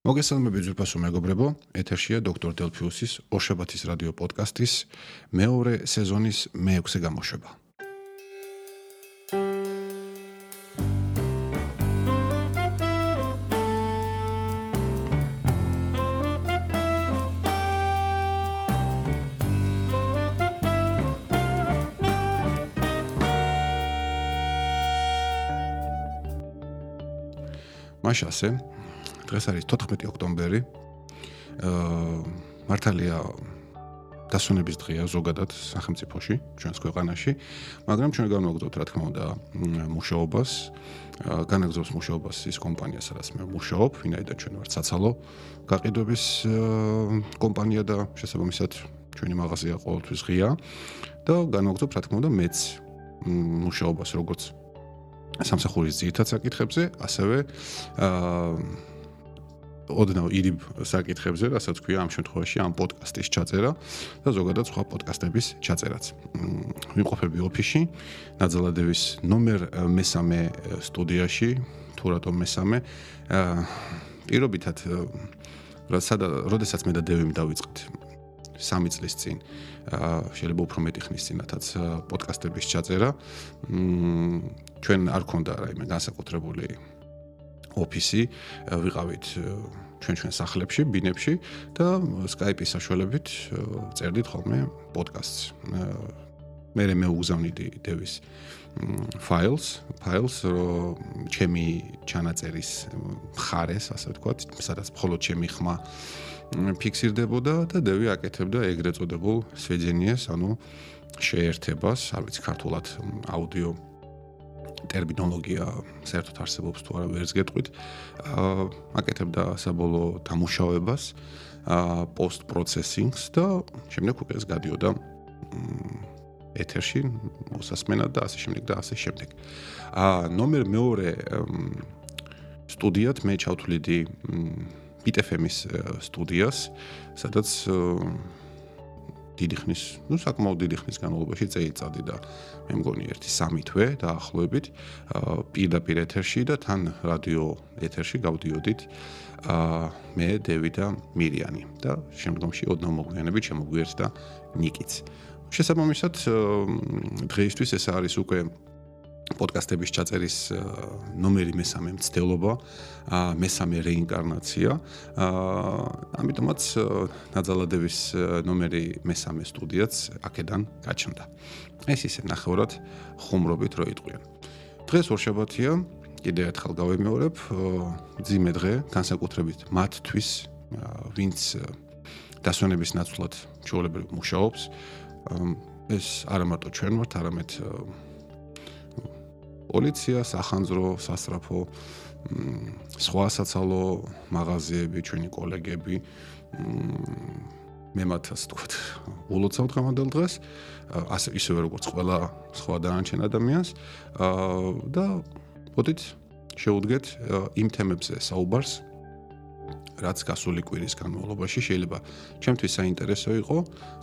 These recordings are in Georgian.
მოგესალმებით ძვირფასო მეგობრებო, ეთერშია დოქტორ დელფიუსის ორშაბათის რადიო პოდკასტის მეორე სეზონის მეექვსე გამოშვება. მაშასე დღეს არის 14 ოქტომბერი. აა მართალია დასვენების დღეა ზოგადად სახელმწიფოში, ჩვენს ქვეყანაში, მაგრამ ჩვენ განვაგრძობთ რა თქმა უნდა მუშაობას. აა განაგზობს მუშაობას ის კომპანია, სადაც მე მუშაობ, ვინაიდან ჩვენ ვართ საცალო გაყიდვების კომპანია და შესაბამისად ჩვენი მაღაზია ყოველთვის ღია და განვაგრძობ რა თქმა უნდა მეც მუშაობას როგორც სამსახურის ძირითად საკითხებზე, ასევე აა ოდნავ ირიბ საკითხებზე, რასაც ქვია ამ შემთხვევაში ამ პოდკასტის ჩაწერა და ზოგადად სხვა პოდკასტების ჩაწერაც. ვიმყოფები ოფისში, ნაძალადევის ნომერ მესამე სტუდიაში, თუ რატომ მესამე? პირობითად რასაც როდესაც მე და დევიმ დავიწყეთ სამი წლის წინ აა შეიძლება უფრო მეტი ხნის წინათაც პოდკასტების ჩაწერა. მ ჩვენ არ ქონდა რაიმე განსაკუთრებული ოფისი ვიყავით ჩვენ ჩვენ სახლებში, ბინებში და Skype-ის საშუალებით წერდით ხოლმე პოდკასტს. მე მე უგზავნიდი დევის ფაილს, ფაილს ჩემი ჩანაწერის მხარეს, ასე ვთქვათ, სადაც მხოლოდ ჩემი ხმა ფიქსირდებოდა და დევი აკეთებდა ეგრეთ წოდებულ სვეძენიეს, ანუ შეერთებას, არ ვიცი ქართულად აუდიო ტერმინოლოგია საერთოდ არსებობს თუ არა ვერს გეტყვით. აა აკეთებდა საბოლოო დამუშავებას, აა პოსტ პროცესინგს და შემდეგ უკვე ეს გადიოდა ეთერში მოსასმენად და ასე შემდეგ და ასე შემდეგ. აა ნომერ მეორე სტუდიად მე ჩავთვლიდი BTFM-ის სტუდიას, სადაც დიდი ხნის, ну, საკმაოდ დიდი ხნის განმავლობაში წეიწადი და მე მგონი ერთი სამი თვე დაახლოებით პირდაპირ ეთერში და თან რადიო ეთერში გავდიოდით აა მე დევი და მირიანი და შემდგომში ოდნავ მოგვიანებით შემოგვიერთდა ნიკიც. შესაბამისად დღეისთვის ეს არის უკვე პოდკასტების ჩაწერის ნომერი მესამე მცდელობა, მესამე რეინკარნაცია. ამიტომაც ნაძალადების ნომერი მესამე სტუდიაც აქედან გაჩნდა. ეს ისე ნახევრად ხუმრობით რო იტყვიან. დღეს ორშაბათია, კიდევ ერთხელ გავემეორებ, ძიმე დღე, განსაკუთრებით მათთვის, ვინც დასვენების ნაცვლად ჩვეულებრივ მუშაობს. ეს არა მარტო ჩვენ ვართ, არამედ პოლიცია, სახანძრო, სასტრაფო, სხვა საცალო მაღაზიები, ჩვენი კოლეგები მე მათაც თქვათ, ულოცავ დღევანდელ დღეს, ასე ისევე როგორც ყველა სხვა დანარჩენ ადამიანს და მოდით შევუდგეთ იმ თემებზე საუბარს რაც გასული კვირის განმავლობაში შეიძლება ჩემთვის საინტერესო იყო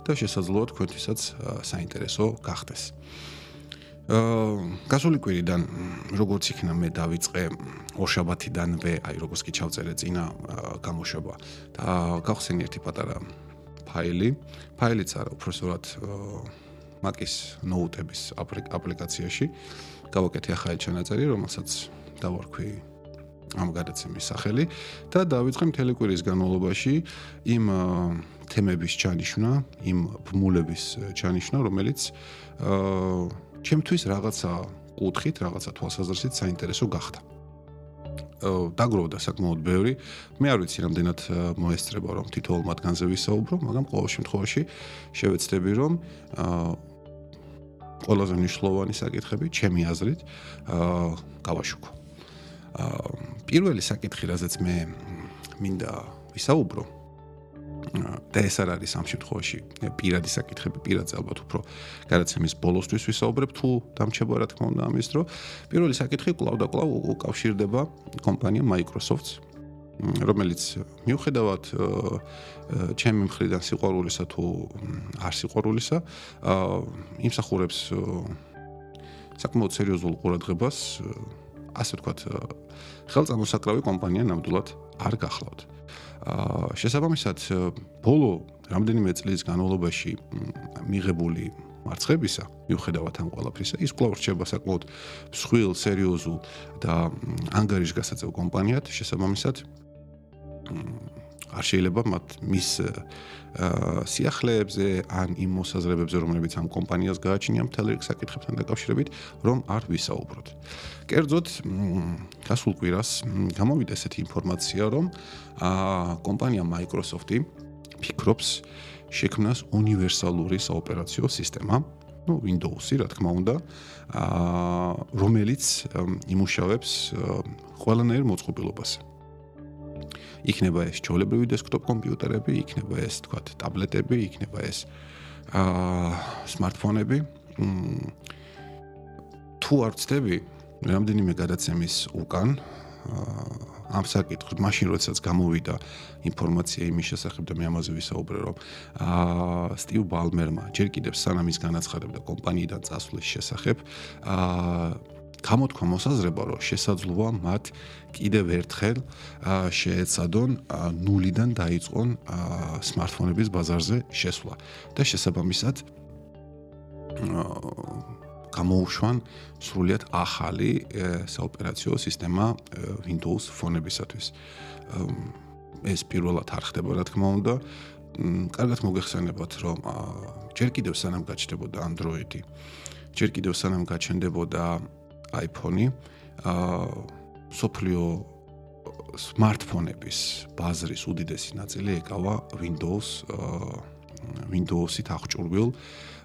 და შესაძლოა თქვენთვისაც საინტერესო გახდეს. გასული კვირიდან როგორც იქნა მე დავიწყე ორშაბათიდანვე, აი როგორც კი ჩავწერე წინა გამოშვება და გავხსენი ერთი პატარა ფაილი. ფაილიც არა, უბრალოდ მაკის ნოუტების აპლიკაციაში გავაკეთე ახალი ჩანაწერი, რომელსაც დავარქვი ამ გადაცემის სახელი და დავიწყე მთელი კვირის განმავლობაში იმ თემების ჩანიშვნა, იმ ბმულების ჩანიშვნა, რომელიც აა ჩემთვის რაღაცა კუთხით, რაღაცა თვალსაზრისით საინტერესო გახდა. დაგროვდა საკმაოდ ბევრი. მე არ ვიცი რამდენად მოესწრება რომ თითოეულ მათგანზე ვისაუბრო, მაგრამ ყოველ შემთხვევაში შევეცდები რომ აა ყველაზე მნიშვნელოვანი საკითხები ჩემი აზრით აა გავაშუქო. აა პირველი საკითხი, რაზეც მე მინდა ვისაუბრო, და ეს არ არის ამ შემთხვევაში პირადი საკითხები, პირადზე ალბათ უფრო გადაცემის ბოლოსთვის ვისაუბრებ თუ დამჩებვა რა თქმა უნდა ამის დრო. პირველი საკითხი კვლავ და კვლავ უკავშირდება კომპანია Microsoft-ს რომელიც მიუხედავად ჩემი მხრიდან სიყვარულისა თუ არ სიყვარულისა, იმსახურებს საკმაოდ სერიოზულ ყურადღებას, ასე ვთქვათ, ხელწამოსაკრავი კომპანია ნამდვილად არ გახლავთ. აა შესაბამისად, ბოლო რამდენიმე წლის განმავლობაში მიღებული მარცხებისა, მიუხედავად ამ ყველაფრისა, ის კვლავ რჩება საკმაოდ მსხვილ, სერიოზულ და ანგარიშგასაწევ კომპანიად, შესაბამისად არ შეიძლება მათ მის სიახლეებზე ან იმ მოსაზრებებზე, რომლებიც ამ კომპანიას გააჩნია მთელი რიგ საკითხებთან დაკავშირებით, რომ არ ვისაუბროთ. კერძოდ, გასულ კვირას გამოვიდა ესეთი ინფორმაცია, რომ კომპანია Microsoft-ი ფიქრობს შექმნას უნივერსალური საოპერაციო სისტემა, ну Windows-ი, რა თქმა უნდა, აა რომელიც იმუშავებს ყველანაირ მოწყობილობაზე. იქნება ეს ჩოლებრივი დესკტოპ კომპიუტერები, იქნება ეს თქვა ტაბლეტები, იქნება ეს აა smartphone-ები. თუ არ ვწდები, რამდენიმე გადაცემის უკან აა ამ საკითხს მაშინ როდესაც გამოვიდა ინფორმაცია იმის შესახებ და მე ამაზე ვისაუბრე რომ აა სტივ ბალმერმა ჯერ კიდევ სანამ ის განაცხადებდა კომპანიიდან წასვლის შესახებ აა გამოთქვა მოსაზრება რომ შესაძლოა მათ კიდევ ერთხელ შეეცადონ ნულიდან დაიწყონ smartphone-ების ბაზარზე შესვლა და შესაბამისად გამოუშვან სრულიად ახალი საოპერაციო სისტემა Windows ფონებისათვის. ეს პირველად არ ხდება, რა თქმა უნდა. კარგად მოგეხსენებათ, რომ ჯერ კიდევ სანამ გაჩნდებოდა Android-ი, ჯერ კიდევ სანამ გაჩნდებოდა iPhone-ი, აა სოფლიო smartphone-ების ბაზრის უდიდესი ნაწილი ეკავა Windows აა Windows-ით აღჭურვილ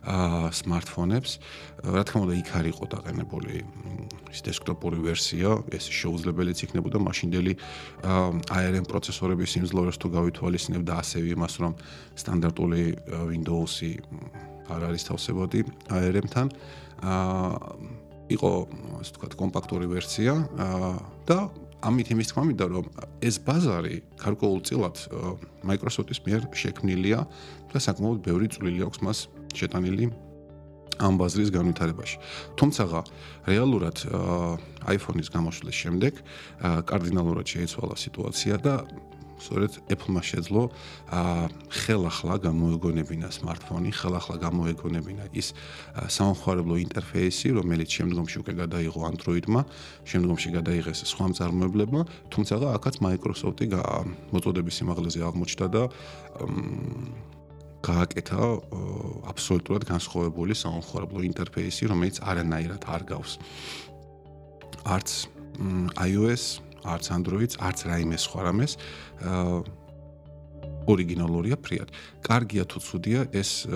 აა smartphone-ებს. რა თქმა უნდა, იქ არ იყო დაყენებული ის დესკტოპური ვერსია, ეს შეუძლებელიც იქნებოდა მაშინდელი ARM პროცესორების სიმძლავრეს თუ გავითვალისწინებ და ასევე იმას, რომ სტანდარტული Windows-ი არ არის თავსებადი ARM-თან. აა იყო, ასე ვთქვათ, კომპაქტური ვერსია და ამით იმის თქმა მინდა რომ ეს ბაზარი გარკვეულწილად Microsoft-ის მიერ შექმნილია და საკმაოდ ბევრი წვლილი აქვს მას შეტანილი ამ ბაზრის განვითარებაში. თუმცა რეალურად iPhone-ის გამოშლის შემდეგ კარდინალურად შეიცვალა სიტუაცია და სწორედ Apple-მა შეძლო ხელახლა გამოეგონებინა smartphone-ი, ხელახლა გამოეგონებინა ის სამხარებლო ინტერფეისი, რომელიც შემდგომში უკვე გადაიღო Android-მა, შემდგომში გადაიღეს სხვა მწარმოებლებმა, თუმცა აქაც Microsoft-ი მოწოდების სიმაღლეზე აღმოჩნდა და გააკეთა აბსოლუტურად განსხვავებული სამხარებლო ინტერფეისი, რომელიც არანაირად არ გავს. არც iOS არც Android-ს, არც რაიმე სხვა რამეს აა ორიგინალურია ფრიად. კარგია თუ ცუდია ეს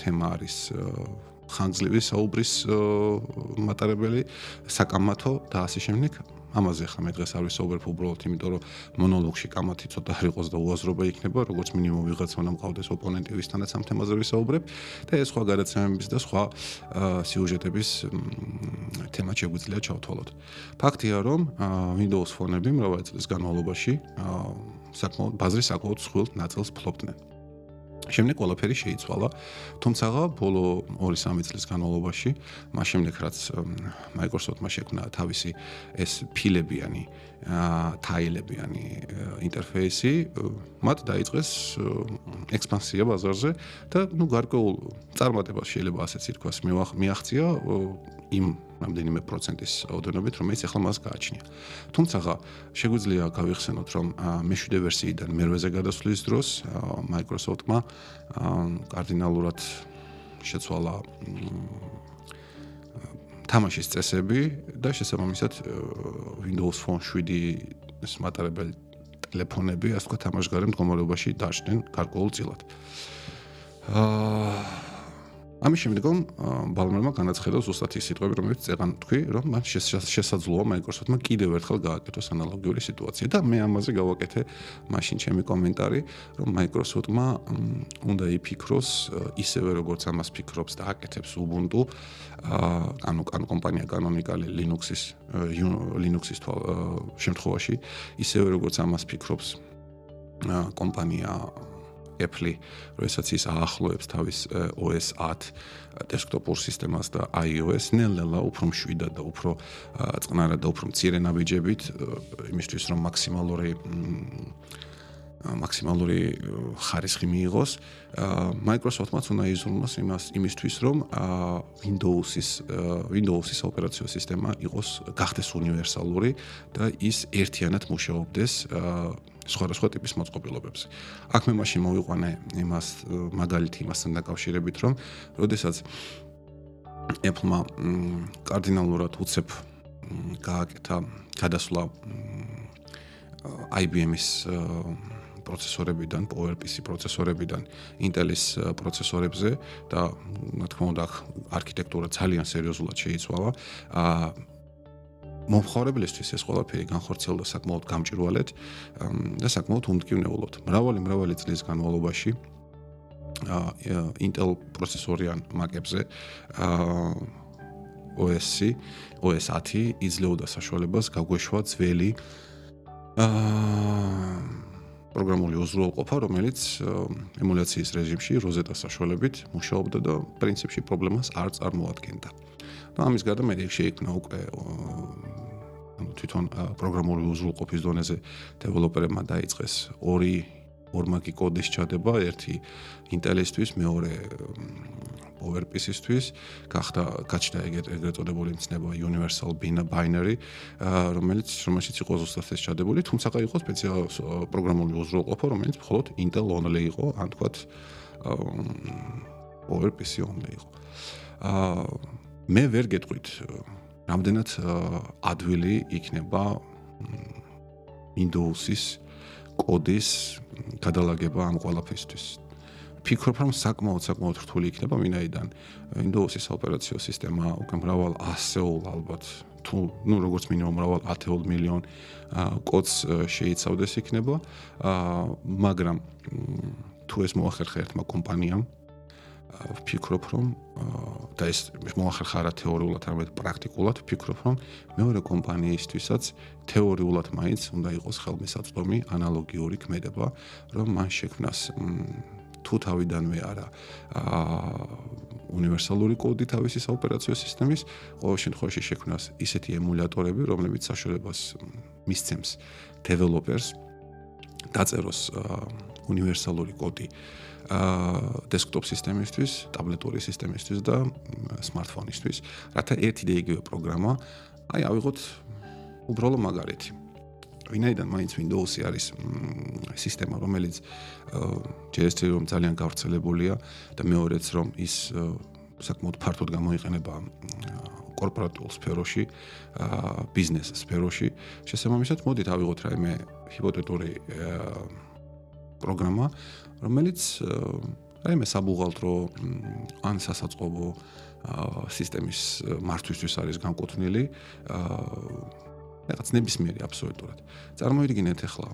თემა არის ხანგრძლივი საუბრის მატარებელი, საკამათო და ასე შემდეგ. ამაზე ხა მე დღეს არ ვისაუბრებ უბრალოდ იმიტომ რომ მონოლოგში კამათი ცოტა არ იყოს და უაზრობა იქნება როგორც მინიმუმ ვიღაცა უნდა მყავდეს ოპონენტი ვისთანაც ამ თემაზე ვისაუბრებ. და ეს სხვა გადაცემების და სხვა სიუჟეტების თემა შეგვიძლია ჩავთვალოთ. ფაქტია რომ Windows ფონები მრავალი წლის განმავლობაში საკმაოდ ბაზრის საკმაოდ სხვილ ნაწილს ფლობდნენ შემდეგ ყველაფერი შეიცვალა. თუმცა ბოლო 2-3 წლის განმავლობაში, მას შემდეგ რაც Microsoft-მა შექმნა თავისი ეს ფილებიანი თაილებიანი ინტერფეისი, მათ დაიწყეს ექსპანსია ბაზარზე და ნუ გარკვეულ წარმატებას შეიძლება ასეც ითქვას მიაღწია იმ რამდენიმე პროცენტის ოდენობით, რომელიც ახლა მას გააჩნია. თუმცა შეგვიძლია გავიხსენოთ, რომ მეშვიდე ვერსიიდან მერვეზე გადასვლის დროს Microsoft-მა კარდინალურად შეცვალა თამაშის წესები და შესაბამისად Windows Phone 7-ის მატარებელი ტელეფონები, ასე ვთქვათ, თამაშგარე მდგომარეობაში დაჭდნენ გარკვეულ წილად. აა ამის შემდგომ ბალმერმა განაცხადა ზუსტად ის სიტყვები, რომელიც წეგან თქვი, რომ მან შესაძლოა Microsoft-მა კიდევ ერთხელ გააკეთოს ანალოგიური სიტუაცია. და მე ამაზე გავაკეთე მაშინ ჩემი კომენტარი, რომ Microsoft-მა უნდა იფიქროს ისევე როგორც ამას ფიქრობს და აკეთებს Ubuntu, ანუ კან კომპანია Canonical Linux-ის Linux-ის შემთხვევაში, ისევე როგორც ამას ფიქრობს კომპანია Apple, როდესაც ის აახლოებს თავის OS 10 დესკტოპურ სისტემას და iOS, ნელ-ნელა უფრო მშვიდად და უფრო წყნარად და უფრო მცირე ნაბიჯებით იმისთვის რომ მაქსიმალური მაქსიმალური ხარისხი მიიღოს. Microsoft-მაც უნდა იზრუნოს იმას იმისთვის, რომ Windows-ის Windows-ის ოპერაციო სისტემა იყოს გახდეს უნივერსალური და ის ერთიანად მუშაობდეს სხვადასხვა ტიპის მოწყობილობებზე. აქ მე მაშინ მოვიყვანე იმას მაგალითი იმასთან დაკავშირებით, რომ როდესაც Apple-მა კარდინალურად უცებ გააკეთა გადასვლა IBM-ის პროცესორებიდან, PowerPC პროცესორებიდან Intel-ის პროცესორებზე და რა თქმა უნდა არქიტექტურა ძალიან სერიოზულად შეიცვალა. აა მომხმარებლისთვის ეს ყველაფერი განხორციელდა საკმაოდ გამჭირვალედ და sakmaut უმტკივნეულოდ. მრავალი მრავალი წლის განმავლობაში აა Intel პროცესორიან Mac-ებზე აა OS-ი, OS 10 იძლეოდა საშუალებას გაგვეშვა ძველი აა პროგრამული უზრუნველყოფა, რომელიც ემულაციის რეჟიმში Rosetta საშუალებით მუშაობდა და პრინციპში პრობლემას არ წარმოადგენდა. და ამის გარდა მე შეიქმნა უკვე ანუ თვითონ პროგრამული უზრუნველყოფის დონეზე დეველოპერებმა დაიწყეს ორი ორმაგი კოდის ჩადება, ერთი Intel-ისთვის, მეორე PowerPC-ისთვის გახდა გაჩნდა ეგრეთ ეგრეთ წოდებული მცნება Universal Binary, რომელიც რომელშიც იყო ზუსტად ეს ჩადებული, თუმცა იყო სპეციალური პროგრამული უზრუნველყოფა, რომელიც მხოლოდ Intel only იყო, ან თქვათ PowerPC only იყო. აა მე ვერ გეტყვით რამდენად ადვილი იქნება Windows-ის კოდის გადალაგება ამ ყველაფერისთვის. ფიქრობ რომ საკმაოდ საკმაოდ რთული იქნება ვინაიდან Windows-ის ოპერაციო სისტემა უკვე მრავალ ასეულ ალბათ თუ ну როგორც მინიმუმ მრავალ 10 მილიონ კოდს შეიცავდეს იქნება მაგრამ თუ ეს მოახერხა ერთმა კომპანიამ ვფიქრობ რომ და ეს მოახერხა რა თეორიულად არამედ პრაქტიკულად ვფიქრობ რომ მეორე კომპანიისთვისაც თეორიულად მაინც უნდა იყოს ხელმისაწვდომი ანალოგიური ქმედება რომ მან შექმნას თუ თავიდანვე არა აა უნივერსალური კოდი თავისი ოპერაციო სისტემის ყოველ შემთხვევაში შექმნას ისეთი ემულატორები, რომლებიც საშუალებას მისცემს დეველოპერს დაწეროს უნივერსალური კოდი. აა დესკტოპ სისტემისთვის, ტაბლეტური სისტემისთვის და smartphone-ისთვის, რათა ერთი და იგივე პროგრამა აი ავიღოთ უბრალო მაგალითი. ვინაიდან მაინც Windows-ი არის სისტემა, რომელიც ჯერესტი რომ ძალიან გავრცელებულია და მეორეც რომ ის საკმაოდ ფართოდ გამოიყენება კორპორატულ სფეროში, ბიზნეს სფეროში, შესაბამისად მოდით ავიღოთ რაიმე ჰიპოთეტური პროგრამა, რომელიც რაიმე საბუღალტრო ან სასაწყობო სისტემის მართვისთვის არის განკუთვნილი რაღაც ნებისმიერი აბსოლუტურად. წარმოიდგინეთ ახლა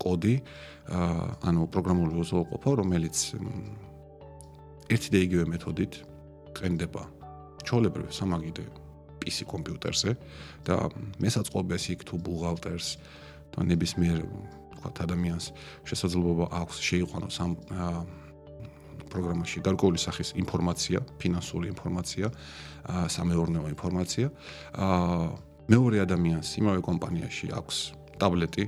კოდი, ანუ პროგრამული უზრუნველყოფა, რომელიც ერთი და იგივე მეთოდით ყენდება ჩოლებრივ სამაგიდე PC კომპიუტერზე და მესაწყობეს იქ თუ ბუღალტერს და ნებისმიერ თქვა ადამიანს შესაძლებლობა აქვს შეიყვანოს ამ პროგრამაში გარკვეული სახის ინფორმაცია, ფინანსური ინფორმაცია, სამეურნეო ინფორმაცია. აა მეორე ადამიანს იმავე კომპანიაში აქვს ტაბლეტი,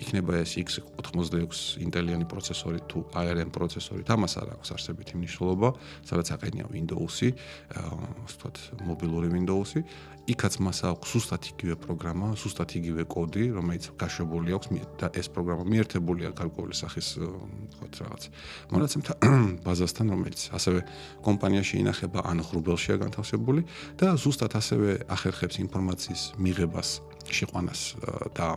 იქნება ეს X86 ინტელიანი პროცესორი თუ ARM პროცესორი, თამას არ აქვს არსებითი მნიშვნელობა, სადაც აყენია Windows-ი, ასე ვთქვათ, მობილური Windows-ი, იქაც მას აქვს სუსტად იგივე პროგრამა, სუსტად იგივე კოდი, რომელიც გაშვებული აქვს და ეს პროგრამა მიერთებულია გარკვეული სახის ვთქვათ რაღაც მონაცემთა ბაზასთან, რომელიც ასევე კომპანიაში ინახება ან ღრუბელშია განთავსებული და სუსტად ასევე ახერხებს ინფორმაციის მიღებას, შეყვანას და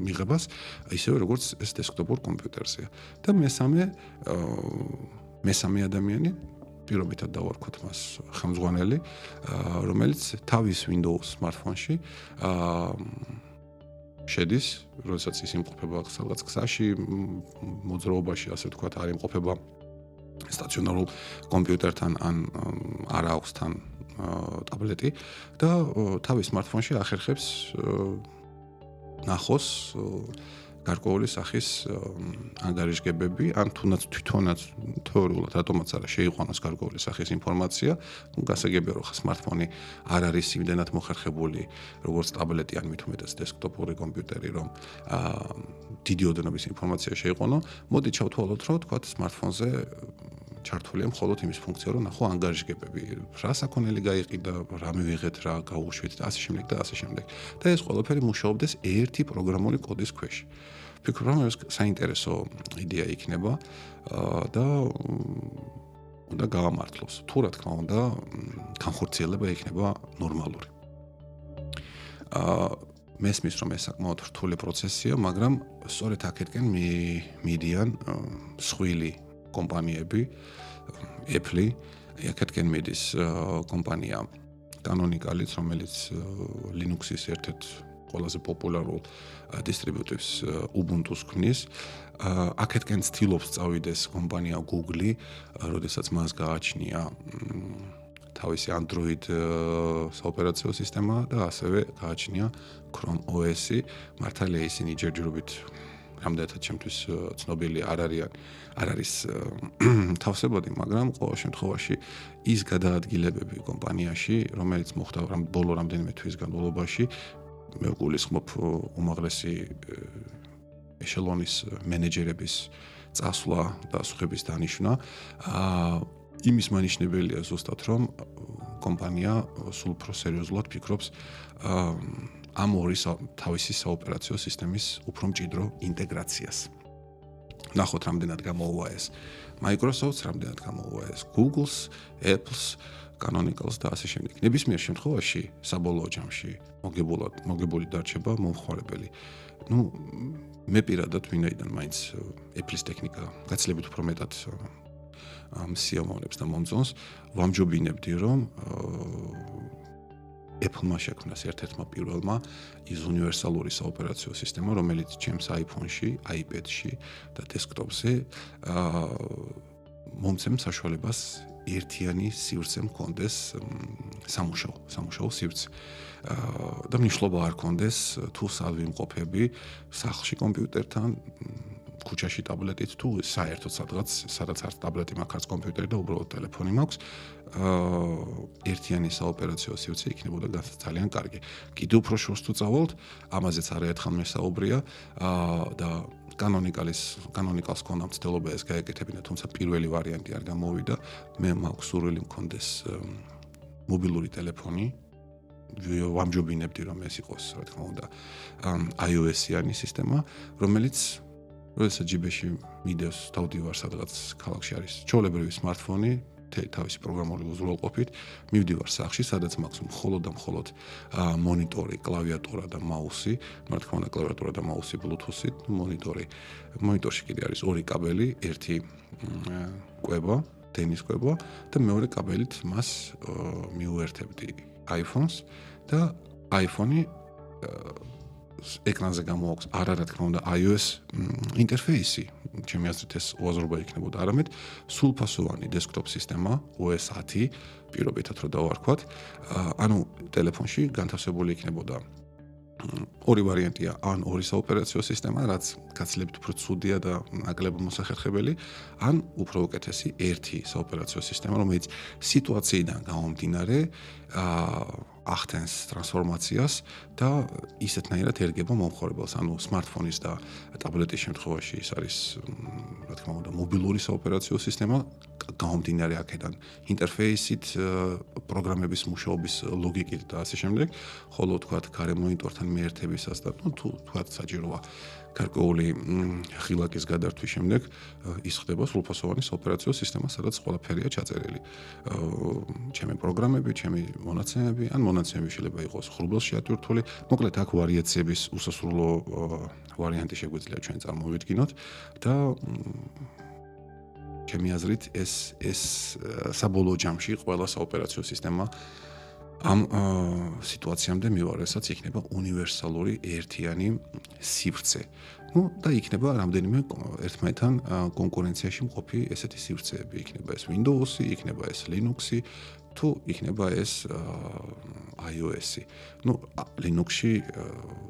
მიღებას, ისევე როგორც ეს დესკტოპურ კომპიუტერზეა. და მესამე მესამე ადამიანი პირობითად დავარქვათ მას ხელმძღვანელი, რომელიც თავის Windows smartphone-ში აა შედის, როდესაც ის იმყოფება სადღაც გზაში, მოძრაობაში, ასე ვთქვათ, არ იმყოფება სტაციონარულ კომპიუტერთან ან არ აქვს თან ტაბლეტი და თავის smartphone-ში ახერხებს ნახოს გარკვეული სახის ანგარიშგებები, ან თუნდაც თვითონაც თეორიულად რატომაც არა შეიყვანოს გარკვეული სახის ინფორმაცია, ну გასაგებია რომ ხა smartphone-ი არ არის იმდენად მოხერხებული, როგორც ტაბლეტი ან მით უმეტეს დესკტოპური კომპიუტერი, რომ აა დიდი ოდენობის ინფორმაცია შეიყვანო. მოდი ჩავთვალოთ, რომ თქვა smartphone-ზე ჩართულია მხოლოდ იმის ფუნქცია, რომ ნახო ანგარიშგებები, რა საქონელი გაიყიდა, რა მივიღეთ, რა გაუშვით და ასე შემდეგ და ასე შემდეგ. და ეს ყველაფერი მუშაობდეს ერთი პროგრამული კოდის ქვეშ. ფიქრობ რომ ეს საინტერესო იდეა იქნება და უნდა გავამართლოს. თუ რა თქმა უნდა, განხორციელება იქნება ნორმალური. აა მესმის რომ ეს საკმაოდ რთული პროცესია, მაგრამ სწორედ აქეთკენ მიდიან სხვილი კომპანიები, Apple, აქეთკენ მიდის კომპანია Canonical-იც, რომელიც Linux-ის ერთ-ერთი ყველაზე პოპულარულ დისტრიბუტივს Ubuntu-ს ქმნის. აქეთკენ ცდილობს წავიდეს კომპანია Google-ი, როდესაც მას გააჩნია თავისი Android საოპერაციო სისტემა და ასევე გააჩნია Chrome OS-ი. მართალია ისინი ჯერჯერობით რამდენადაც ჩემთვის ცნობილი არ არიან არ არის თავსებოდი, მაგრამ ყოველ შემთხვევაში ის გადაადგილებები კომპანიაში, რომელიც მოხდა ბოლო რამდენიმე თვის განმავლობაში, მე გულისხმობ უმაღლესი ეშელონის მენეჯერების წასვლა და სხების დანიშნა. აა იმის მანიშნებელია ზუსტად რომ კომპანია სულ უფრო სერიოზულად ფიქრობს აა ამ ორი თავისი საოპერაციო სისტემის უფრო მჭიდრო ინტეგრაციას. ნახოთ რამდენად გამოუვა ეს Microsoft-ს, რამდენად გამოუვა ეს Google-ს, Apple-ს კანონიკალს და ასე შემდეგ. ნებისმიერ შემთხვევაში საბოლოო ჯამში მოგებულად მოგებული დარჩება მომხმარებელი. ну მე პირადად ვინაიდან მაინც Apple-ის ტექნიკა გაცილებით უფრო მეტად ამ სიამოვნებს და მომწონს, ვამჯობინებდი რომ Apple-მა შექმნას ერთ-ერთმა პირველმა ის უნივერსალური საოპერაციო სისტემა, რომელიც ჩემს iPhone-ში, iPad-ში და desktop-ზე აა მომცემ საშუალებას ერთიანი სივრცე მქონდეს სამუშაო, სამუშაო სივრცე. აა და მნიშვნელობა არ კონდეს თუ სად ვიმყოფები სახლში კომპიუტერთან, ქუჩაში ტაბლეტით თუ საერთოდ სადღაც სადაც არც ტაბლეტი მაქვს, არც კომპიუტერი და უბრალოდ ტელეფონი მაქვს. ერთიანი საოპერაციო სივრცე იქნებოდა ძალიან კარგი. კიდევ უფრო შორს თუ წავალთ, ამაზეც არაერთხელ მესაუბრია და კანონიკალის კანონიკალს ქონდა მცდელობა ეს გაეკეთებინა, თუმცა პირველი ვარიანტი არ გამოვიდა. მე მაქვს სურვილი მქონდეს მობილური ტელეფონი. ვამჯობინებდი რომ ეს იყოს, რა თქმა უნდა, iOS-იანი სისტემა, რომელიც როდესაც ჯიბეში მიდევს დავდივარ სადღაც ქალაქში არის ჩოლებრივი smartphone თავისი პროგრამული უზრუნველყოფით მივდივარ სახში, სადაც მაქვს მხოლოდ და მხოლოდ მონიტორი, კლავიატურა და მაუსი, რა თქმა უნდა კლავიატურა და მაუსი Bluetooth-ით, მონიტორი. მონიტორში კიდე არის ორი კაბელი, ერთი კვება, ტენის კვება და მეორე კაბელით მას მიუერთებდი iPhone-ს და iPhone-ი ეკრანზე გამოაქვს არა რა თქმა უნდა iOS ინტერფეისი, ჩემი აზრით ეს უაზრობა იქნებოდა, არამედ სულფასოვანი დესკტოპ სისტემა OS 10 პირობითად რომ დავარქვათ, ანუ ტელეფონში განთავსებული იქნებოდა ორი ვარიანტია, ან ორი საოპერაციო სისტემა, რაც გაცილებით უფრო ცუდია და ნაკლებ მოსახერხებელი, ან უფრო უკეთესი ერთი საოპერაციო სისტემა, რომელიც სიტუაციიდან გამომდინარე აა ახდენს ტრანსფორმაციას და ისეთნაირად ერგება მომხმარებელს, ანუ smartphone-ის და ტაბლეტის შემთხვევაში ის არის, რა თქმა უნდა, მობილური საოპერაციო სისტემა, გამომდინარე აქედან. ინტერფეისით, პროგრამების მუშაობის ლოგიკით და ასე შემდეგ, ხოლო თქვა, კარე მონიტორთან მიერთებისას და თუ თქვა საჭიროა გარკვეული ხილაკის გადართვის შემდეგ ის ხდება სრულფასოვანი ოპერაციო სისტემა, სადაც ყველაფერია ჩაწერილი. ჩემი პროგრამები, ჩემი მონაცემები, ან მონაცემები შეიძლება იყოს ხრუბელში ატვირთული. მოკლედ აქ ვარიაციების უსასრულო ვარიანტი შეგვიძლია ჩვენ წარმოვიდგინოთ და ჩემი აზრით ეს ეს საბოლოო ჯამში ყველა საოპერაციო სისტემა ამ სიტუაციამდე მივა, რასაც იქნება უნივერსალური ერთიანი სივრცე. ну და იქნება რამდენიმე ერთმანეთთან კონკურენციაში მყოფი ესეთი სივრცეები იქნება ეს Windows-ი, იქნება ეს Linux-ი, თუ იქნება ეს iOS-ი. ну Linux-ში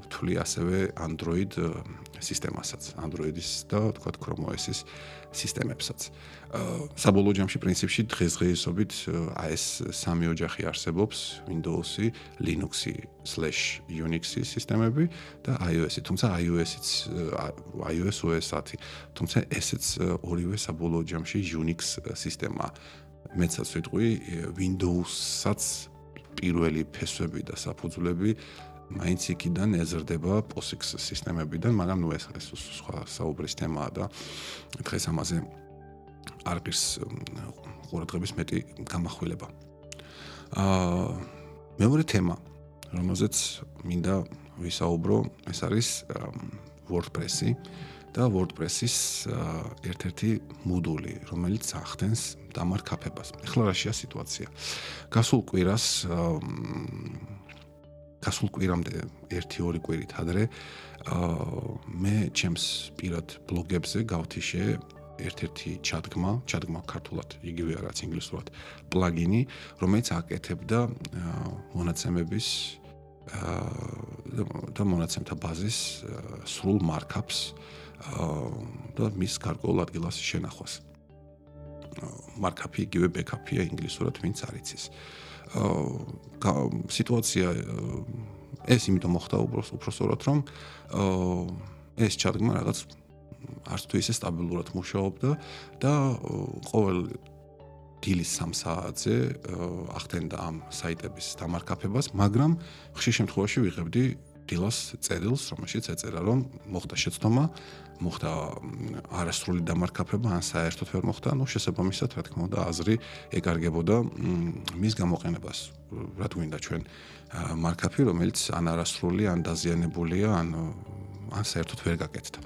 თვლი ასევე Android სისტემასაც, Android-ის და თქვა Chrome OS-ის სისტემებსაც. საბოლოო ჯამში პრინციპში დღესდღეობით ეს სამი ოჯახი არსებობს: Windows-ი, Linux-ი, /Unix-ი სისტემები და iOS-ი. თუმცა iOS-იც iOS OS 10. თუმცა ესეც ორივე საბოლოო ჯამში Unix სისტემაა. მეცაც ვიტყვი Windows-საც პირველი ფესვები და საფუძვლები მაინც იქიდან ეზრდება POSIX სისტემებიდან, მაგრამ ნუ ეს ეს სხვა საუბრის თემაა და დღეს ამაზე არ ყირს ყურადღების მეტი გამახვილება. აა მეორე თემა, რომელზეც მინდა ვისაუბრო, ეს არის WordPress-ი და WordPress-ის ერთ-ერთი მოდული, რომელიც ახდენს დამარკაფებას. ეხლა რაშია სიტუაცია? გასულ კვირას გასულ კვირამდე 1-2 კვირით ადრე მე ჩემს პირად ბლოგებზე გავთიშე ერთ-ერთი ჩადგმა, ჩადგმა ქართულად, იგივე რაც ინგლისურად, პლაგინი, რომელიც აკეთებდა მონაცემების და მონაცემთა ბაზის სრულ მარკაპს და მის გარკვეულ ადგილას შენახვას. მარკაპი იგივე ბექაპია ინგლისურად, ვინც არ იცის. აა სიტუაცია ეს იმიტომ მოხდა უბრალოდ რომ ეს ჩადგმა რაღაც არც თუ ისე სტაბილურად მუშაობდა და ყოველ დილის 3 საათზე ახდენდა ამ საიტების დამარკაფებას, მაგრამ ხშირ შემთხვევაში ვიღებდი დილას წერილს, რომელშიც ეწერა რომ მოხდა შეცდომა, მოხდა არასრული დამარკაფება, ან საერთოდ ვერ მოხდა, ну შესაბამისად, რა თქმა უნდა, აზრი ეკარგებოდა მის გამოყენებას. რა თქმა ჩვენ მარკაფი, რომელიც ან არასრული, ან დაზიანებულია, ან ან საერთოდ ვერ გაკეთდა.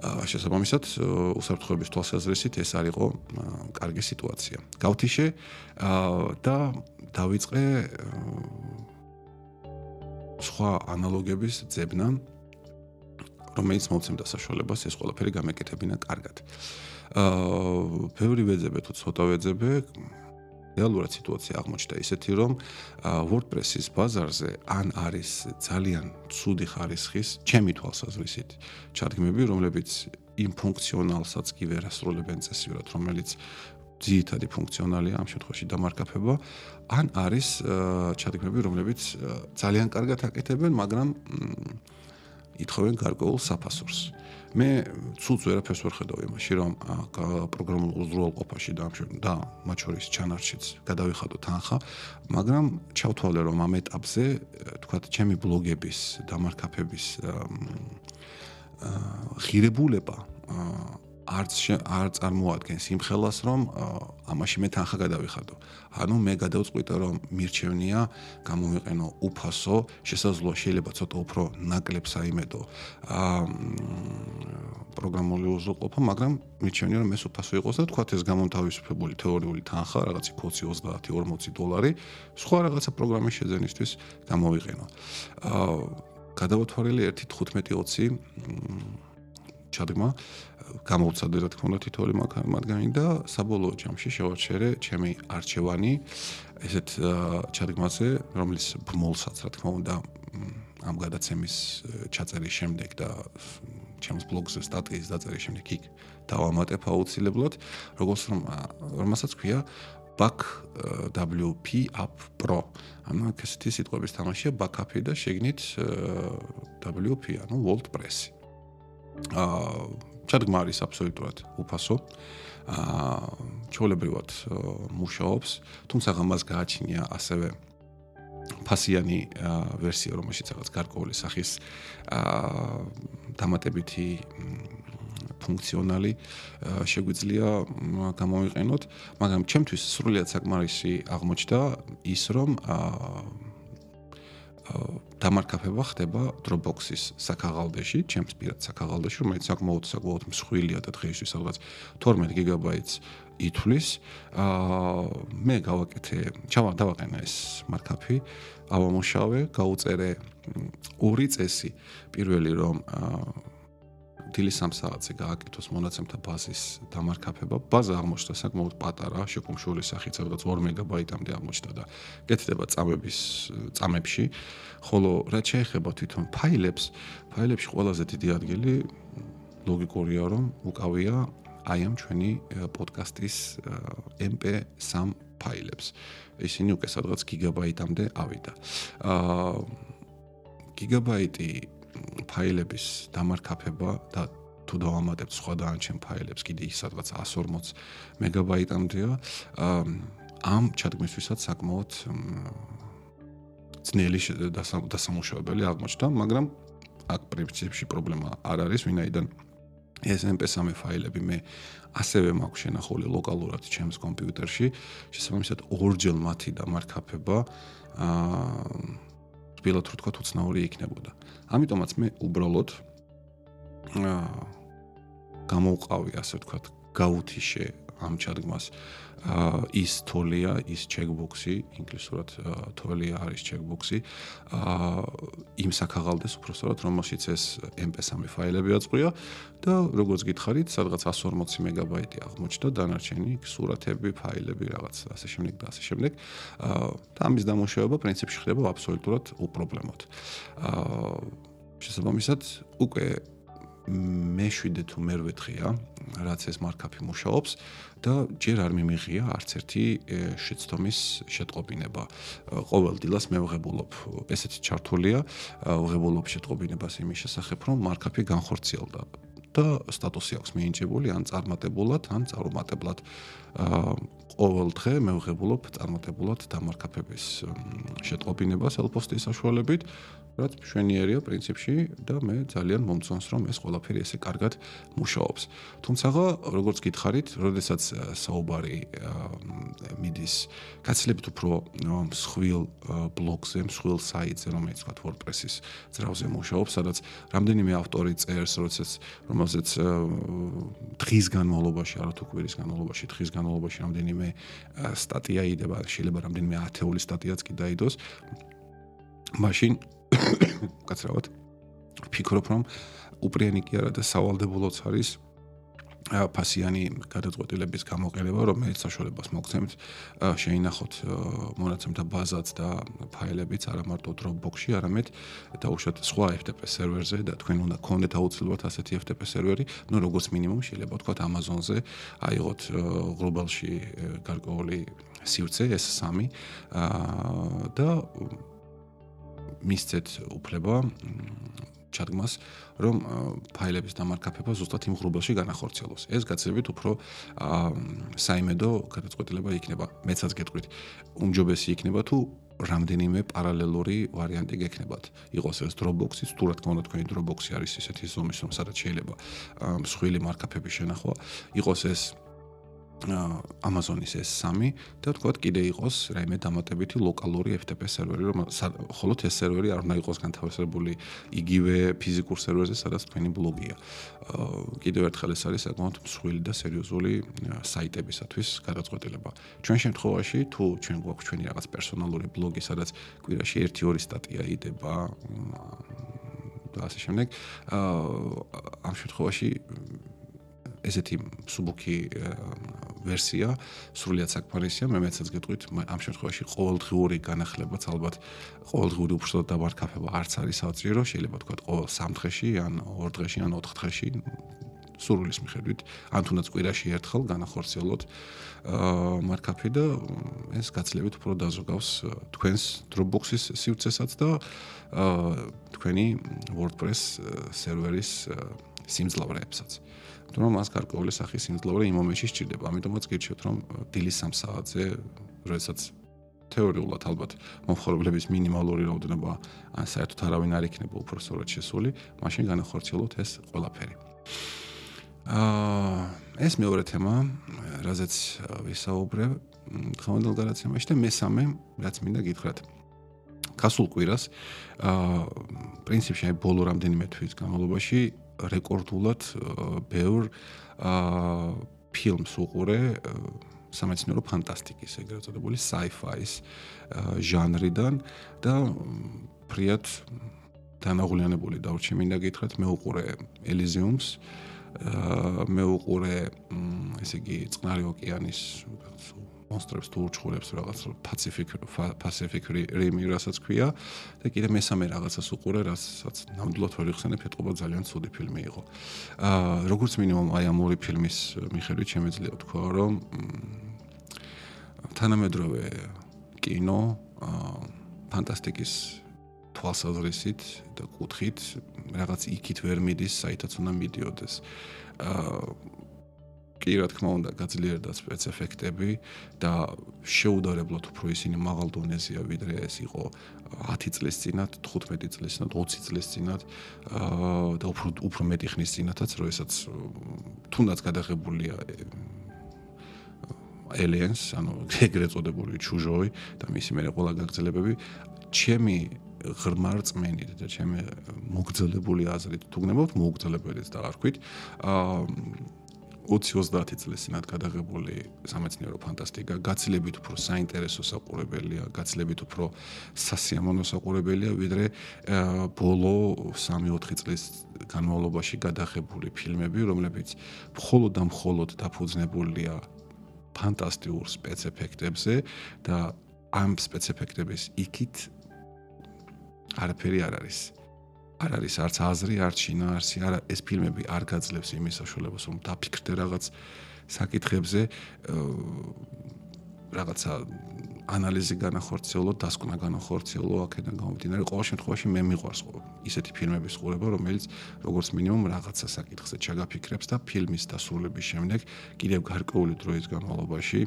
შესაბამისად, უსაფრთხოების თვალსაზრისით ეს არისო კარგი სიტუაცია. გავთიშე და დავიწყე სხვა ანალოგების ძებნა რომელიც მოცემდა საშუალებას ეს ყველაფერი გამეკეთებინა კარგად. აა ბევრი ვეძებე თუ ცოტა ვეძებე რეალურად სიტუაცია აღმოჩნდა ისეთი რომ WordPress-ის ბაზარზე ან არის ძალიან ცუდი ხარისხის ჩემი თვალსაზრისით ჩადგმები რომლებიც იმ ფუნქციონალსაც კი ვერ ასრულებენ წესიურად რომელიც ძირითადი ფუნქციონალია ამ შემთხვევაში დამარკაფება ან არის ჩადგმები რომლებიც ძალიან კარგად აკეთებენ მაგრამ ითხოვენ გარკვეულ საფასურს. მე ცუც ვერაფერს ვერ ხედავ იმაში, რომ პროგრამულ უზრუნველყოფაში და და მათ შორის ჩანარჩიც გადავიხადო თანხა, მაგრამ ჩავთვალე რომ ამ ეტაპზე, თქვათ, ჩემი ბლოგების დამარკაფების აა ღირებულება აა არც არ წარმოადგენს იმ ხელას რომ ამაში მე თანხა გადავიხადო. ანუ მე გადავწყვიტე რომ მირჩევნია გამოვიყენო უფასო, შესაძლოა შეიძლება ცოტა უფრო ნაკლებ საიმედო აა პროგრამული უზრუნველყოფა, მაგრამ მირჩევნია რომ ეს უფასო იყოს და თქვათ ეს გამომთავისუფლებული თეორიული თანხა, რაღაცი 20-30-40 დოლარი, სხვა რაღაცა პროგრამის შეძენისთვის გამოვიყენო. აა გადავთვალე 1.15-20 ჩადგმა გამოვცადე რა თქმა უნდა თითოეული მათგანი და საბოლოო ჯამში შევარჩერე ჩემი არჩევანი ესეთ ჩადგმაზე რომლის ბმულსაც რა თქმა უნდა ამ გადაცემის ჩაწერის შემდეგ და ჩემს ბლოგზე სტატიის დაწერის შემდეგ იქ დავამატებ აუცილებლად როგორც რომ რომელსაც ქვია back WP up pro. ანუ ესეთი სიტყვების თამაშია backup-ი და შეგნით WP ანუ WordPress-ი აა ჩადგმა არის აბსოლუტურად უფასო. აა ჩოლებრივად მუშაობს, თუმცა მას გააჩნია ასევე ფასიანი ვერსია, რომელშიც რაღაც გარკვეული სახის აა დამატებითი ფუნქციონალი შეგვიძლია გამოვიყენოთ, მაგრამ ჩემთვის სრულიად საკმარისი აღმოჩნდა ის, რომ აა დამარკაფება ხდება Dropbox-ის საქაღალდეში, ჩემს პირად საქაღალდეში, რომელიც საკმაოდ საკმაოდ მსხვილია და დღეისთვის რაღაც 12 გიგაბაიტს ითვლის. აა მე გავაკეთე, ჩავა დავაყენა ეს მარკაფი, ავამუშავე, გაუწერე ორი წესი. პირველი რომ აა დილის 3 საათზე გააკეთოს მონაცემთა ბაზის დამარქაფება. ბაზა აღმოჩნდა საკმაოდ პატარა, შეკუმშული სახით, სადაც 2 მეგაბაიტამდე აღმოჩნდა და კეთდება წამების წამებში. ხოლო რაც შეეხება თვითონ ფაილებს, ფაილებში ყველაზე დიდი ადგილი ლოგიკურია, რომ უკავია აი ამ ჩვენი პოდკასტის MP3 ფაილებს. ისინი უკვე სადღაც გიგაბაიტამდე ავიდა. აა გიგაბაიტი ფაილების დამარქაფება და თუ დავამატებთ სხვა დაანჩენ ფაილებს, კიდე ის სადღაც 140 მეგაბაიტამდეა. ამ ჩადგმისთვისაც საკმაოდ ძნელი დასამუშავებელი აღმოჩნდა, მაგრამ აქ პრინციპში პრობლემა არ არის, ვინაიდან ეს MP3 ფაილები მე ასევე მაქვს შენახული ლოკალურად ჩემს კომპიუტერში, შესაბამისად ორჯერ მათი დამარქაფება აა თბილად რო თქვა უცნაური იქნებოდა. ამიტომაც მე უბრალოდ აა გამოვყავი ასე ვთქვათ, გაუთიშე ამ ჩადგმას ის თოლია, ის ჩეკბოქსი, ინგლისურად თოლია არის ჩეკბოქსი. აა იმ საქაღალდეს უბრალოდ რომელშიც ეს MP3 ფაილები აწყვია და როგორც გითხარით, სადღაც 140 მეგაბაიტი აღმოჩნდა დანარჩენი სურათები, ფაილები, რაღაც ასე შემდეგ და ასე შემდეგ. აა და ამის დამუშავება პრინციპში ხდება აბსოლუტურად უპრობლემოდ. აა შესაბამისად, უკვე მე-7 თუ მე-8-ია, რაც ეს მარკაფი მუშაობს და ჯერ არ მიმიღია არც ერთი შეცდომის შეტყობინება. ყოველ დილას მე ვღებულობ, ესეთი ჩართულია, ვღებულობ შეტყობინებას იმის შესახებ, რომ მარკაფი განხორციელდა და სტატუსი აქვს მიენჭებული ან წარმატებულად, ან წარუმატებლად. აა ყოველ დღე მე ვღებულობ წარმატებულად დამარკაფების შეტყობინებას ელპოსტის საშუალებით რაც მშვენიერია პრინციპში და მე ძალიან მომწონს რომ ეს ყველაფერი ესე კარგად მუშაობს. თუმცა როგორც გითხარით, როდესაც საუბარი მიდის კაცლებით უფრო მსხვილ ბლოგზე, მსხვილ საიტზე, რომელიც თქვა WordPress-ის ძრავზე მუშაობს, სადაც რამდენიმე ავტორი წერს, როდესაც რომელზეც დღის განმავლობაში, არა თუ კვირის განმავლობაში, დღის განმავლობაში რამდენიმე სტატია იდება, შეიძლება რამდენიმე ათეული სტატიაც კი დაიდოს. მაშინ კაცრავად ფიქრობ რომ უპრიანი კი არა და სავალდებულოც არის ფასიანი გადაწყვეტილების გამოყენება, რომელიც საშუალებას მოგცემთ შეინახოთ მონაცემთა ბაზაც და ფაილებიც არა მარტო Dropbox-ში, არამედ დაუშვათ სხვა FTP სერვერზე და თქვენ უნდა გქონდეთ აუცილებლად ასეთი FTP სერვერი, ну როგორც მინიმუმ შეიძლება თქვა Amazon-ზე აიღოთ გლობალში გარკვეული სივრცე S3 და მისცეთ უფლება ჩადგმას, რომ ფაილების დამარკაფება ზუსტად იმ ღრუბელში განახორციელოს. ეს გაცილებით უფრო საიმედო გადაწყვეტილება იქნება. მეცაც გეტყვით, უმჯობესი იქნება თუ რამდენიმე პარალელური ვარიანტი გექნებათ. იყოს ეს Dropbox-ის, თუ რა თქმა უნდა თქვენი Dropbox-ი არის ისეთი ზომის, რომ სადაც შეიძლება მსხვილი მარკაფების შენახვა. იყოს ეს Amazon-ის ეს 3 და თქვათ კიდე იყოს რაიმე დამატებითი ლოკალური FTP სერვერი, რომ ხოლოთ ეს სერვერი არ უნდა იყოს განთავსებული იგივე ფიზიკურ სერვერზე, სადაც თქვენი ბლოგია. კიდევ ერთხელ ეს არის საკმაოდ მსხვილი და სერიოზული საიტებისათვის გადაწყვეტილება. ჩვენ შემთხვევაში თუ ჩვენ გვაქვს ჩვენი რაღაც პერსონალური ბლოგი, სადაც კვირაში 1-2 სტატია იდება და ასე შემდეგ, ამ შემთხვევაში ესეთი მსუბუქი ვერსია სრულიად საკმარისია მე მეცაც გეტყვით ამ შემთხვევაში ყოველდღიური განახლებაც ალბათ ყოველდღიური უბრალოდ დაბარკაფება არც არის საოცრო შეიძლება თქვა ყოველ 3 დღეში ან 2 დღეში ან 4 დღეში სურვილის მიხედვით ან თუნდაც კვირაში ერთხელ განახორციელოთ აა მარკაფი და ეს გაცლებით უფრო დაზოგავს თქვენს Dropbox-ის სივრცესაც და აა თქვენი WordPress სერვერის სიმძლავრეებსაც. თუ რომ მას გარკვეული სახის სიმძლავრე იმ მომენტში სჭირდება. ამიტომაც გირჩევთ რომ დილის 3 საათზე, როდესაც თეორიულად ალბათ მომხმარებლების მინიმალური რაოდენობა ან საერთოდ არავინ არ იქნება უფრო სწორად შესული, მაშინ განახორციელოთ ეს ყველაფერი. აა ეს მეორე თემა, რაზეც ვისაუბრე დღევანდელ გადაცემაში და მესამე, რაც მინდა გითხრათ. გასულ კვირას აა პრინციპში აი ბოლო რამდენიმე თვის განმავლობაში რეკორდულად ბევრ აა ფილმს უყურე სამეცნიერო ფანტასტიკის ეგრეთ წოდებული sci-fi-ის ჟანრიდან და ფრიად დანაღლიანებული დავრჩი მინდა გითხრათ მე უყურე ელიზიუმს აა მე უყურე ესე იგი წყნარი ოკეანის მონსტრებს თუ ურჩხულებს რაღაც პაციფიკ პაციფიკ რიმი რასაც ქვია და კიდე მესამე რაღაცას უყურე რასაც ნამდვილად ვერ იხსენებ ეთყობა ძალიან ცუდი ფილმი იყო აა როგორც მინიმუმ აი ამ ორი ფილმის მიხედვით შემეძლია თქვა რომ თანამედროვე კინო აა ფანტასტიკის თვალსაზრისით და კუთხით რაღაც იქით ვერ მიდის, საითაც უნდა მიდიოდეს. აა კი რა თქმა უნდა გაძლიერდა სპეციფექტები და შეუდარებლად უფრო ისინი მაღალ დონეზეა ვიდრე ეს იყო 10 წლის წინათ, 15 წლის წინათ, 20 წლის წინათ და უფრო უფრო მეტი ხნის წინათაც, როდესაც თუნდაც გადაღებულია aliens, ანუ ეგრეთ წოდებული ჩუჟოი და მისი მე ყველა გაგრძელებები ჩემი ღრმა რწმენით და ჩემი მოგძელებული აზრით თუ გნებავთ მოგძელებელიც და არ ვქვით აა 20-30 წლის წინათ გადაღებული სამეცნიერო ფანტასტიკა გაცილებით უფრო საინტერესო საყურებელია, გაცილებით უფრო სასიამოვნო საყურებელია, ვიდრე ბოლო 3-4 წლის განმავლობაში გადაღებული ფილმები, რომლებიც მხოლოდ და მხოლოდ დაფუძნებულია ფანტასტიკურ სპეციფექტებზე და ამ სპეციფექტების იქით არაფერი არ არის. არ არის არც აზრი, არც შინაარსი, არა ეს ფილმები არ გაძლევს იმის საშუალებას, რომ დაფიქრდე რაღაც საკითხებზე, რაღაცა ანალიზი განახორციელო, დასკვნა განახორციელო, აქედან გამომდინარე, ყოველ შემთხვევაში მე მიყვარს ისეთი ფილმების ყურება, რომელიც როგორც მინიმუმ რაღაცა საკითხზე ჩაგაფიქრებს და ფილმის დასრულების შემდეგ კიდევ გარკვეული დროის განმავლობაში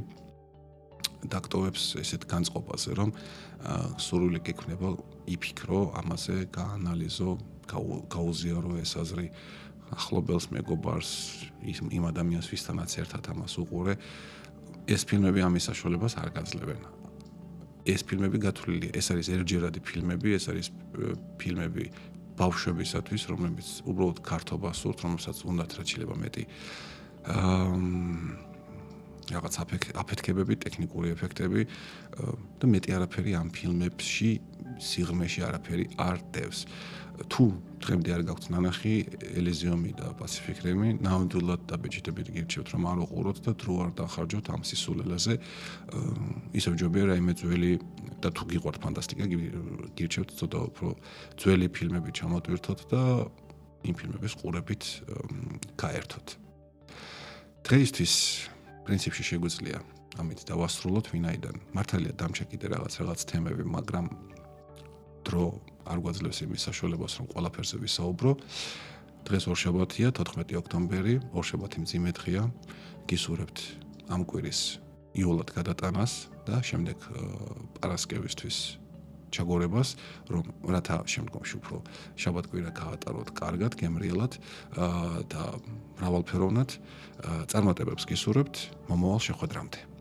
დაქტოვებს ესეთ განწყობაზე, რომ სურვილი გექნება იფიქრო, ამაზე გაანალიზო, გაუზიარო ეს აზრი ახლობელს მეგობარს, იმ ადამიანს, ვისთანაც ერთად ამას უყურე. ეს ფილმები ამის საშუალებას არ გაძლევენ. ეს ფილმები გათვლილია, ეს არის ერჯერადი ფილმები, ეს არის ფილმები ბავშვებისათვის, რომლებიც უბრალოდ ქართობას სურთ, რომელსაც უნდათ რაც შეიძლება მეტი აა რაღაც აფეთქებები, ტექნიკური ეფექტები და მეტი არაფერი ამ ფილმებში სიღრმეში არაფერი არ დევს. თუ დღემდე არ გაქვთ ნანახი ელიზიუმი და პაციფიკ რიმი, ნამდვილად დაბეჭდებით გირჩევთ რომ არ უყუროთ და დრო არ დახარჯოთ ამ სისულელაზე. ისევ ჯობია რაიმე ძველი და თუ გიყვართ ფანტასტიკა, გირჩევთ ცოტა უფრო ძველი ფილმები ჩამოტვირთოთ და იმ ფილმების ყურებით გაერთოთ. დღეისთვის პრინციპში შეგვიძლია ამით დავასრულოთ ვინაიდან. მართალია დამჭა კიდე რაღაც რაღაც თემები მაგრამ დრო არ გვაძლევს იმის საშუალებას რომ ყველაფერზე ვისაუბრო. დღეს ორშაბათია 14 ოქტომბერი ორშაბათი მძიმე დღეა. გისურვებთ ამ კვირის იულად გადატანას და შემდეგ პარასკევისთვის ჩაგორებას, რომ რათა შემდგომში უფრო შაბათკვირა გაატაროთ კარგად, გემრიელად და მრავალფეროვნად წარმატებებს გისურვებთ მომავალ შეხვედრამდე.